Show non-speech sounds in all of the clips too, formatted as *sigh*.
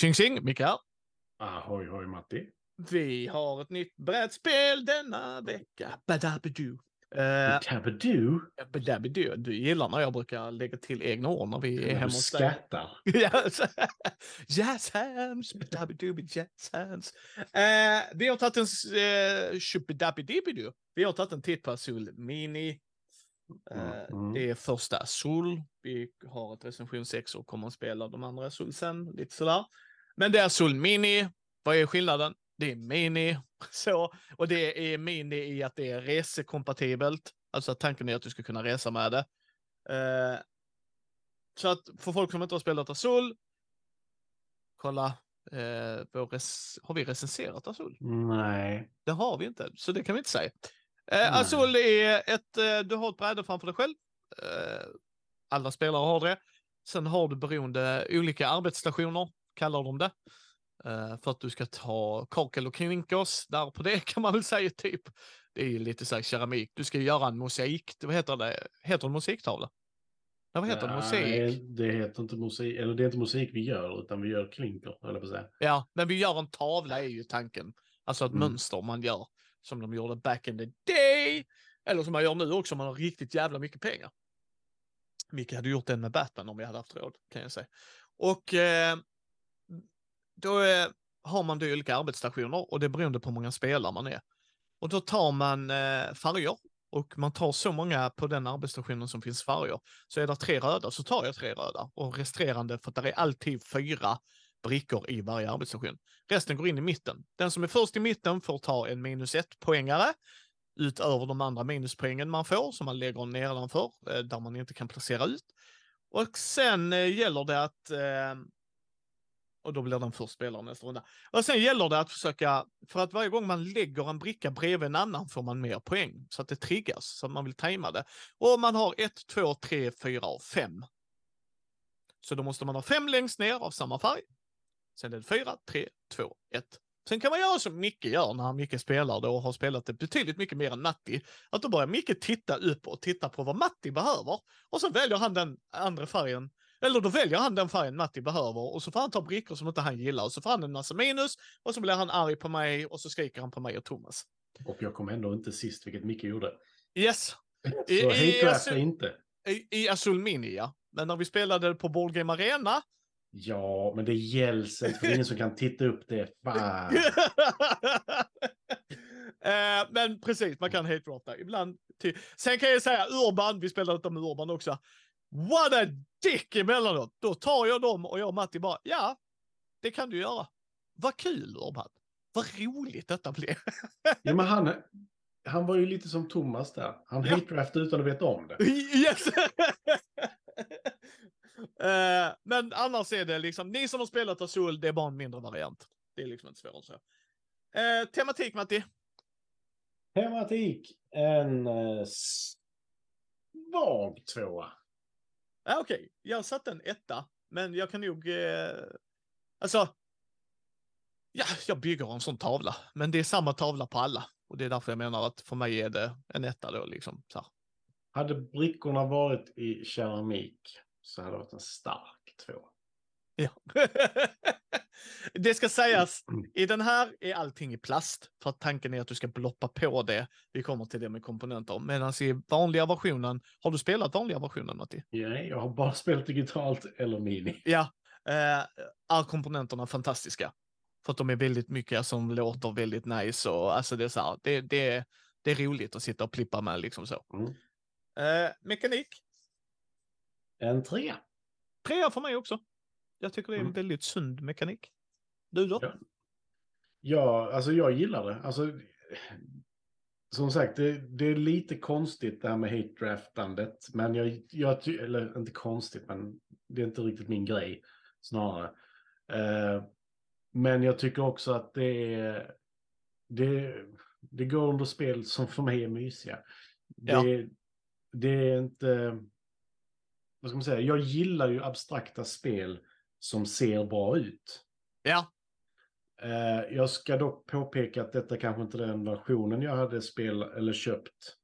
Tjing tjing, Micke här. Ahoy hoj Matti. Vi har ett nytt brädspel denna vecka. Badabadoo. Uh, Tabadoo. badabadoo. Du gillar när jag brukar lägga till egna ord när vi är hemma hos skrattar. *laughs* Yes. jazz hands, badabadoo, jazz hands. Eh, vi har tagit en uh. Vi har tagit en titt på Azul Mini. Eh, Mm. Det är första Azul. Vi har ett recension 6 och kommer att spela de andra Azul sen, lite sådär. Men det är Azul Mini. Vad är skillnaden? Det är Mini. *laughs* Så, och det är Mini i att det är resekompatibelt. Alltså att tanken är att du ska kunna resa med det. Eh, så att för folk som inte har spelat Azul, kolla. Eh, har vi recenserat Azul? Nej. Det har vi inte, så det kan vi inte säga. Eh. Azul är ett, eh, du har ett bräde framför dig själv. Eh, alla spelare har det. Sen har du beroende olika arbetsstationer, kallar de det. Eh, för att du ska ta kakel och klinkers, där på det *laughs* kan man väl säga typ. Det är ju lite så här keramik. Du ska göra en mosaik, vad heter det? Heter det mosiktavla? Nej, vad heter det? Mosaik? Det heter inte musik. Eller det är inte musik vi gör, utan vi gör klinker, eller på säga. Ja, men vi gör en tavla är ju tanken. Alltså ett Mm. mönster man gör som de gjorde back in the day. Eller som man gör nu också om man har riktigt jävla mycket pengar. Micke hade gjort den med Batman om vi hade haft råd kan jag säga. Och eh, då är, har man då olika arbetsstationer och det är beroende på hur många spelare man är. Och då tar man eh, färger och man tar så många på den arbetsstationen som finns färger. Så är det tre röda så tar jag tre röda och resterande för att det är alltid fyra brickor i varje arbetsstation. Resten går in i mitten. Den som är först i mitten får ta en minus ett poängare utöver de andra minuspoängen man får som man lägger nedanför eh, där man inte kan placera ut. Och sen eh, gäller det att eh, och då blir den först spelare nästa runda. Och sen gäller det att försöka, för att varje gång man lägger en bricka bredvid en annan får man mer poäng så att det triggas så att man vill tajma det. Och man har ett, två, tre, fyra och fem. Så då måste man ha fem längst ner av samma färg. Sen är det fyra, tre, två, ett. Sen kan man göra som Micke gör när han Micke spelar då och har spelat det betydligt mycket mer än Matti. Att då börjar Micke titta upp och titta på vad Matti behöver. Och så väljer han den andra färgen. Eller då väljer han den färgen Matti behöver och så får han ta brickor som inte han gillar och så får han en massa minus och så blir han arg på mig och så skriker han på mig och Thomas. Och jag kom ändå inte sist, vilket Micke gjorde. Yes, *laughs* Så I- alltså- är inte. i, i Azul Mini ja. Men när vi spelade på Board Game Arena Ja, men det gälls inte, för det är ingen som kan titta upp det. Fan. *laughs* Eh, men precis, man kan hate drafta ibland. Till. Sen kan jag säga Urban, vi spelade detta med Urban också. What a dick emellanåt. Då tar jag dem och jag och Matti bara, ja, det kan du göra. Vad kul Urban. Vad roligt detta blev. *laughs* Ja, men han, han var ju lite som Thomas där. Han Ja. hate draftade utan att veta om det. *laughs* yes! *laughs* Eh, men annars är det liksom, ni som har spelat Azul, det är bara en mindre variant. Det är liksom inte svårare än så. Eh, tematik Matti. Tematik. En eh, svag tvåa. Ja, Okej, jag satte en etta, men jag kan nog... Eh, alltså... Ja, jag bygger en sån tavla, men det är samma tavla på alla. Och det är därför jag menar att för mig är det en etta då liksom. Så här. Hade brickorna varit i keramik så hade det varit en stark tvåa. Ja. *laughs* det ska sägas, i den här är allting i plast. För att tanken är att du ska bloppa på det. Vi kommer till det med komponenter. Medan i vanliga versionen, har du spelat vanliga versionen Matti? Nej, jag har bara spelat digitalt eller mini. Ja, eh, är komponenterna fantastiska. För att de är väldigt mycket som låter väldigt nice och alltså det är så här, det, det, det är roligt att sitta och plippa med liksom så. Mm. Eh, mekanik, En trea. trea för mig också. Jag tycker det är en Mm. väldigt sund mekanik. Du då? Ja. Ja, alltså jag gillar det. Alltså, som sagt, det, det är lite konstigt det här med hate draftandet. Men jag, jag eller inte konstigt, men det är inte riktigt min grej snarare. Eh, men jag tycker också att det är, det, det går under spel som för mig är mysiga. Det, Ja. det är inte, vad ska man säga, jag gillar ju abstrakta spel som ser bra ut. Ja, jag ska dock påpeka att detta kanske inte är den versionen jag hade spel eller köpt.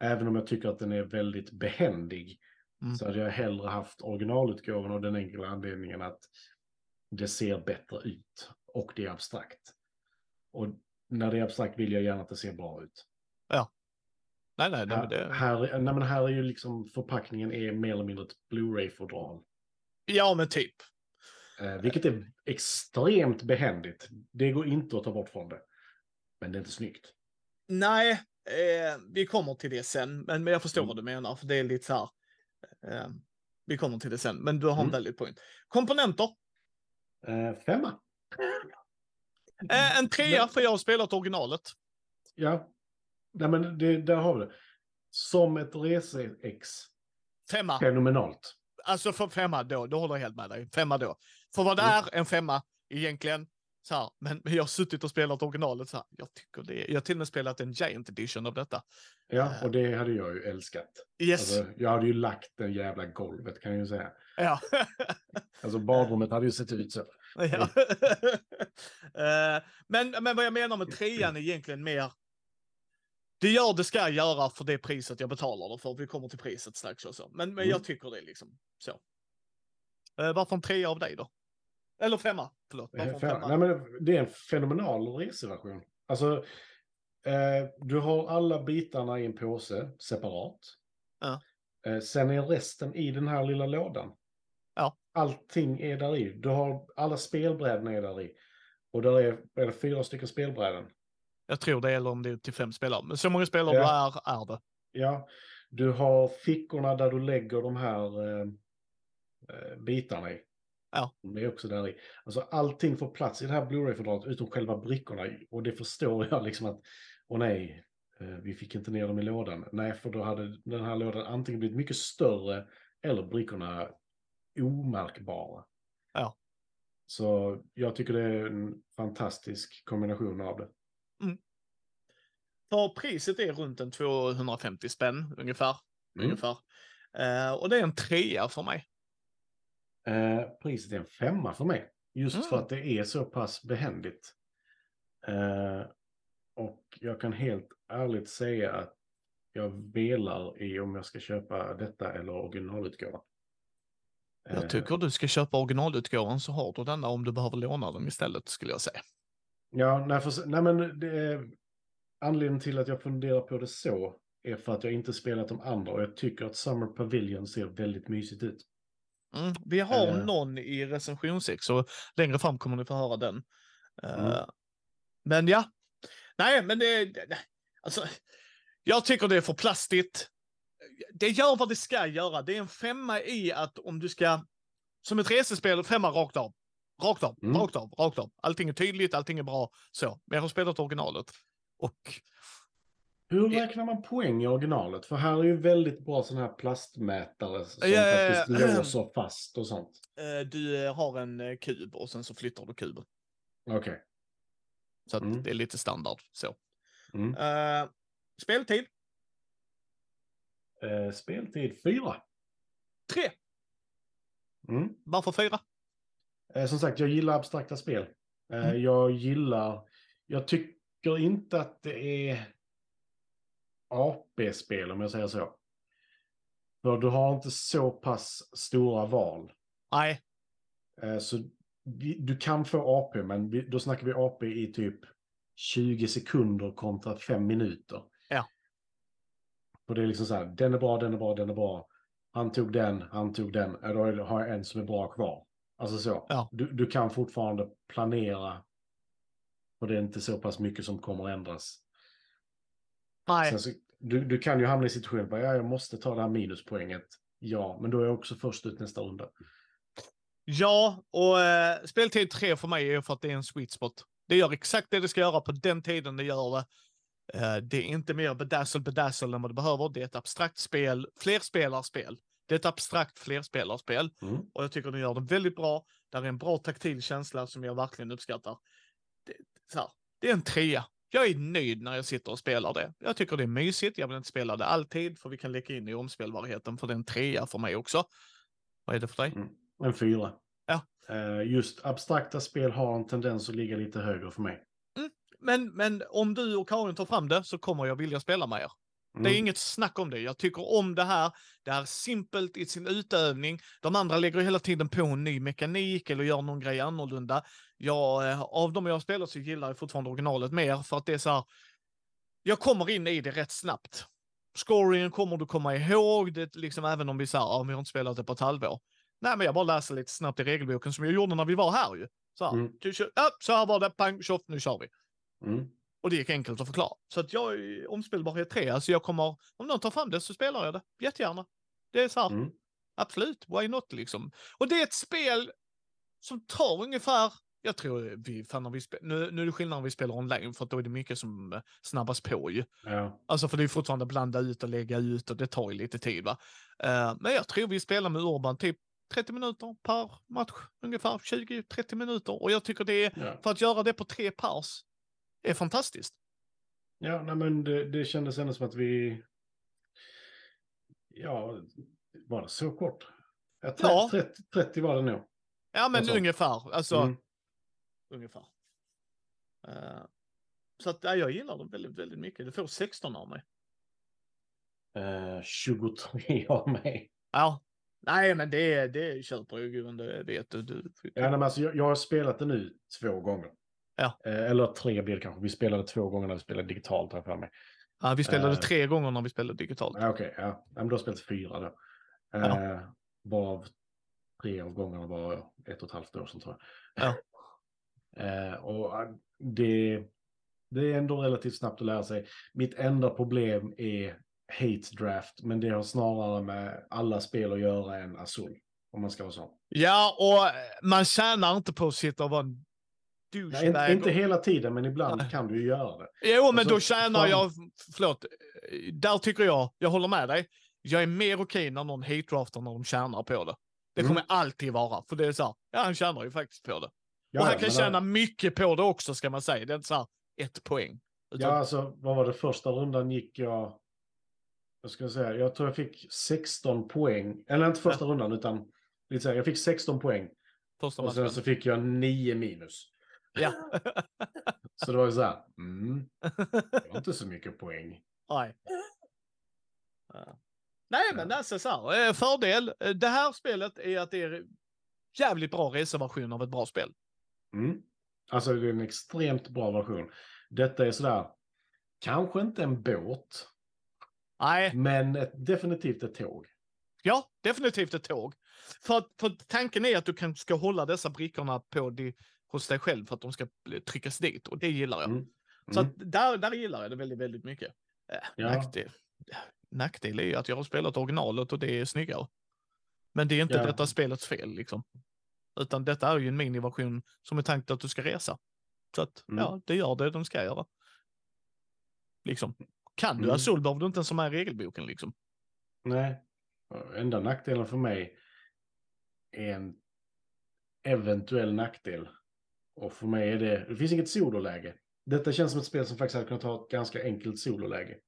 Även om jag tycker att den är väldigt behändig. Mm. Så hade jag hellre haft originalutgåvan av den enkla anledningen att det ser bättre ut och det är abstrakt. Och när det är abstrakt vill jag gärna att det ser bra ut. Nej, nej, nej, Här, det... här, nej, men här är ju liksom förpackningen är mer eller mindre ett Blu-ray-fodral. Ja, men typ. Eh, vilket är extremt behändigt. Det går inte att ta bort från det. Men det är inte snyggt. Nej, eh, vi kommer till det sen, men, men jag förstår Mm. vad du menar, för det är lite så här. Eh, vi kommer till det sen, men du har en Mm. väldigt point. Komponenter. Eh, femma. Eh, en trea, för jag har spelat originalet. Ja. Nej, men det, där har vi det. Som ett rese-ex. Femma. Fenomenalt. Alltså för femma då, då håller jag helt med dig. Femma då. För vad det Mm. är en femma egentligen, så här, men, *laughs* jag har suttit och spelat originalet så här, jag tycker det, jag har till och med spelat en Giant Edition av detta. Ja, och det hade jag ju älskat. Yes, Alltså, jag hade ju lagt det jävla golvet kan jag ju säga. ja. *laughs* Alltså badrummet hade ju sett ut så. ja. *laughs* Eh, men, men vad jag menar med trean är egentligen mer, det gör det ska göra för det priset jag betalar det för. Vi kommer till priset strax också. Men, men jag Mm. tycker det är liksom så. Uh, varför en trea av dig då? Eller femma, förlåt. Varför en Fem- femma? Nej, men det är en fenomenal reseversion. Alltså, eh, du har alla bitarna i en påse separat. Ja. Eh, sen är resten i den här lilla lådan. Ja. Allting är där i. Du har alla spelbrädorna är där i. Och där är, är det fyra stycken spelbräden. Jag tror det, eller om det är till fem spelare. Men så många spelare Ja. är, är det. Ja, du har fickorna där du lägger de här eh, eh, bitarna i. Ja. De är också där i. Alltså allting får plats i det här Blu-ray-fodralet utom själva brickorna. Och det förstår *laughs* jag liksom att, åh nej, eh, vi fick inte ner dem i lådan. Nej, för då hade den här lådan antingen blivit mycket större eller brickorna omärkbara. Ja. Så jag tycker det är en fantastisk kombination av det. För priset är runt en 250 spänn ungefär. Mm. ungefär. Eh, och det är en trea för mig. Eh, priset är en femma för mig. Just Mm. för att det är så pass behändigt. Eh, och jag kan helt ärligt säga att jag velar i om jag ska köpa detta eller originalutgåvan. Eh, Jag tycker du ska köpa originalutgåvan så har du denna om du behöver låna den istället skulle jag säga. Ja, nej, för, nej men det anledningen till att jag funderar på det så är för att jag inte spelat de andra och jag tycker att Summer Pavilion ser väldigt mysigt ut. Mm. Vi har Eh. någon i recensionsex så längre fram kommer ni få höra den. Eh, Mm. Men ja, nej men det, det, alltså, jag tycker det är för plastigt. Det gör vad det ska göra. Det är en femma i att om du ska, som ett resespel, femma rakt av. Rakt av, Mm. rakt av, rakt av. Allting är tydligt, allting är bra. Så, men jag har spelat originalet. Och Hur Ja. räknar man poäng i originalet? För här är ju väldigt bra sådana här plastmätare som Ja, ja, ja. faktiskt låser fast och sånt. eh, du eh, har en eh, kub och sen så flyttar du kuben. Okej. Så att Mm. det är lite standard så. Mm. Eh, speltid, Eh, speltid fyra. tre. Mm. Varför fyra? Eh, som sagt, jag gillar abstrakta spel. Mm. Jag gillar... Jag tycker inte att det är AP-spel om jag säger så. För du har inte så pass stora val. Nej, Eh, Så du kan få AP, men då snackar vi AP i typ 20 sekunder kontra 5 minuter. Ja. Och det är liksom så här, den är bra, den är bra, den är bra. Han tog den, han tog den. Då har jag en som är bra kvar. Alltså så. Ja. Du, du kan fortfarande planera. Och det är inte så pass mycket som kommer att ändras. Nej. Så, du, du kan ju hamna i situationen, bara, ja, jag måste ta det här minuspoänget. Ja, men då är jag också först ut nästa runda. Ja, och eh, speltid 3 för mig är för att det är en sweet spot. Det gör exakt det det ska göra på den tiden det gör det. Eh, det är inte mer bedazzle bedazzle än vad det behöver. Det är ett abstrakt spel, flerspelarspel. Det är ett abstrakt flerspelarspel Mm. och jag tycker de gör det väldigt bra. Där är en bra taktil känsla som jag verkligen uppskattar. Det, så här, det är en trea. Jag är nöjd när jag sitter och spelar det. Jag tycker det är mysigt. Jag vill inte spela det alltid för vi kan leka in i omspelbarheten för det är en trea för mig också. Vad är det för dig? Mm. En fyra. Ja. Eh, Just abstrakta spel har en tendens att ligga lite högre för mig. Men, men om du och Karin tar fram det så kommer jag vilja spela med er. Det är inget snack om det. Jag tycker om det här. Det är simpelt i sin utövning. De andra lägger hela tiden på en ny mekanik eller gör någon grej annorlunda. Jag, eh, av de jag spelat så gillar jag fortfarande originalet mer för att det är så här. Jag kommer in i det rätt snabbt. Scoringen kommer du komma ihåg, det liksom även om vi säger, ja, vi har inte spelat det på ett halvår. Nej, men jag bara läser lite snabbt i regelboken som jag gjorde när vi var här ju. Så här, Mm. ja, så här var det, pang, tjoff, nu kör vi. Mm. Och det gick enkelt att förklara. Så att jag är omspelbarhet 3, alltså jag kommer, om någon tar fram det så spelar jag det, jättegärna. Det är så här, Mm. absolut, why not liksom. Och det är ett spel som tar ungefär, jag tror vi, fan när vi spelar, nu, nu är det skillnad när vi spelar online för att då är det mycket som eh, snabbas på ju. Ja. Alltså för det är fortfarande blanda ut och lägga ut och det tar ju lite tid va. Eh, men jag tror vi spelar med Urban typ 30 minuter per match, ungefär 20-30 minuter. Och jag tycker det är, Ja. för att göra det på tre paus, är fantastiskt. Ja, nej, men det, det kändes ändå som att vi... Ja, var det så kort? Ja. 30, 30 var det nog. Ja men Alltså. ungefär, alltså Mm. Ungefär. Eh, så att ja, jag gillar det väldigt, väldigt mycket. Det får 16 av mig. Eh, 23 *laughs* av mig. Ja. Nej men det, det köper jag ju, det vet du. du. Ja, men alltså, jag, jag har spelat det nu två gånger. Ja. Eh, eller tre blir det kanske. Vi spelade två gånger när vi spelade digitalt har för mig. Ja, vi spelade tre gånger när vi spelade digitalt. Okej, ja. ja. Men du har spelat fyra då. Ja. Varav tre av gångerna var ett och ett halvt år sedan tror jag. Ja. Eh, och eh, det, det är ändå relativt snabbt att lära sig. Mitt enda problem är hate draft, men det har snarare med alla spel att göra än Azul. Om man ska vara sån. Ja, och eh, man tjänar inte på att sitta och vara en douchebag. inte, inte hela tiden, men ibland Nej. kan du ju göra det. Jo, men Alltså, då tjänar fan. jag, förlåt, eh, där tycker jag, jag håller med dig. Jag är mer okej när någon hate draftar när de tjänar på det. Det kommer Mm. alltid vara, för det är så här, ja han tjänar ju faktiskt på det. Ja, och han ja, kan tjäna mycket på det också ska man säga. Det är inte så här ett poäng. Utan, Ja, alltså vad var det första rundan gick jag... Jag ska säga, jag tror jag fick 16 poäng. Eller inte första rundan, utan lite så här, jag fick 16 poäng. första Och sen matchen. så fick jag 9 minus. Ja. *laughs* Så det var ju så här, mm, *laughs* det var inte så mycket poäng. Nej. Ja. Nej, men alltså så här, eh, fördel. Det här spelet är att det är jävligt bra reservation av ett bra spel. Mm. Alltså det är en extremt bra version. Detta är sådär, kanske inte en båt, Nej, men ett, definitivt ett tåg. ja, definitivt ett tåg. För, att- för tanken är att du kan, ska hålla dessa brickorna på di, hos dig själv för att de ska tryckas dit och det gillar jag. Mm. Så Mm. att där, där gillar jag det väldigt, väldigt mycket. Äh, Ja. nackdel, nackdel är att jag har spelat originalet och det är snyggare. Men det är inte Ja. detta spelets fel liksom. Utan detta är ju en miniversion som är tänkt att du ska resa. Så att Mm. ja, det gör det de ska göra. Liksom. Kan du Mm. Azul behöver du inte ens är i regelboken liksom. Nej, enda nackdelen för mig är en eventuell nackdel. Och för mig är det, det finns inget sololäge. Detta känns som ett spel som faktiskt hade kunnat ha ett ganska enkelt sololäge.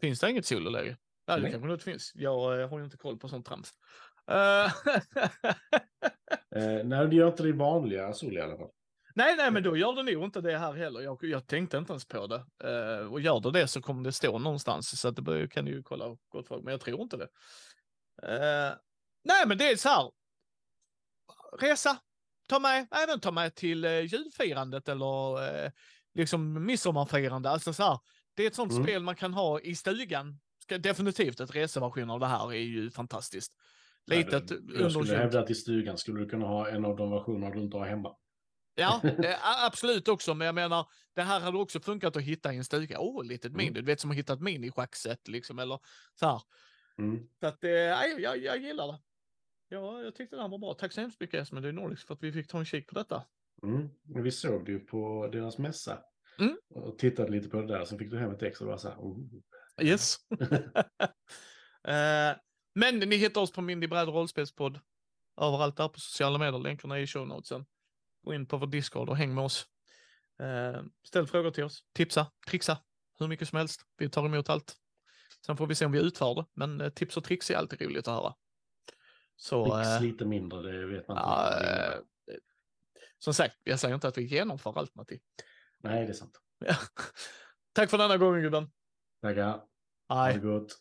Finns det inget sololäge? Ja, det kanske inte finns. Jag eh, har ju inte koll på sånt trams. Eh, *laughs* Eh, nej, det gör inte det i vanliga sol i alla fall. Nej, nej, men då gör det nog inte det här heller. Jag, jag tänkte inte ens på det. Eh, och gör det det så kommer det stå någonstans. Så att det bör- kan du ju kolla gott folk, men jag tror inte det. Eh, nej, men det är så här. Resa, ta med, även ta med till eh, julfirandet eller eh, liksom midsommarfirande. Alltså så här, det är ett sånt Mm. spel man kan ha i stugan. Ska, definitivt ett reseversion av det här är ju fantastiskt. Litet, jag skulle hävda att i stugan skulle du kunna ha en av de versionerna du inte har hemma. Ja, *laughs* eh, absolut också. Men jag menar, det här hade också funkat att hitta i en stuga. Åh, oh, litet Mm. min. Du vet som att hitta ett minischackset liksom. Eller så här. Mm. Så att, eh, jag, jag gillar det. Ja, jag tyckte det här var bra. Tack så hemskt mycket Esmond Nordics för att vi fick ta en kik på detta. Mm. Men vi såg det ju på deras mässa. Mm. Och tittade lite på det där, så fick du hem ett ex och var så här, oh. Yes. *laughs* *laughs* eh, men ni hittar oss på Mindy Bräd rollspelspodd. Överallt där på sociala medier. Länkarna är i show notesen. Gå in på vår Discord och häng med oss. Eh, ställ frågor till oss. Tipsa, trixa. Hur mycket som helst. Vi tar emot allt. Sen får vi se om vi utför det. Men eh, tips och tricks är alltid roligt att höra. Så, Fix eh, lite mindre, det vet man inte. eh, som sagt, jag säger inte att vi genomför allt Matti. Nej, det är sant. *laughs* Tack för denna gången gubben. Tackar. Ha det gott.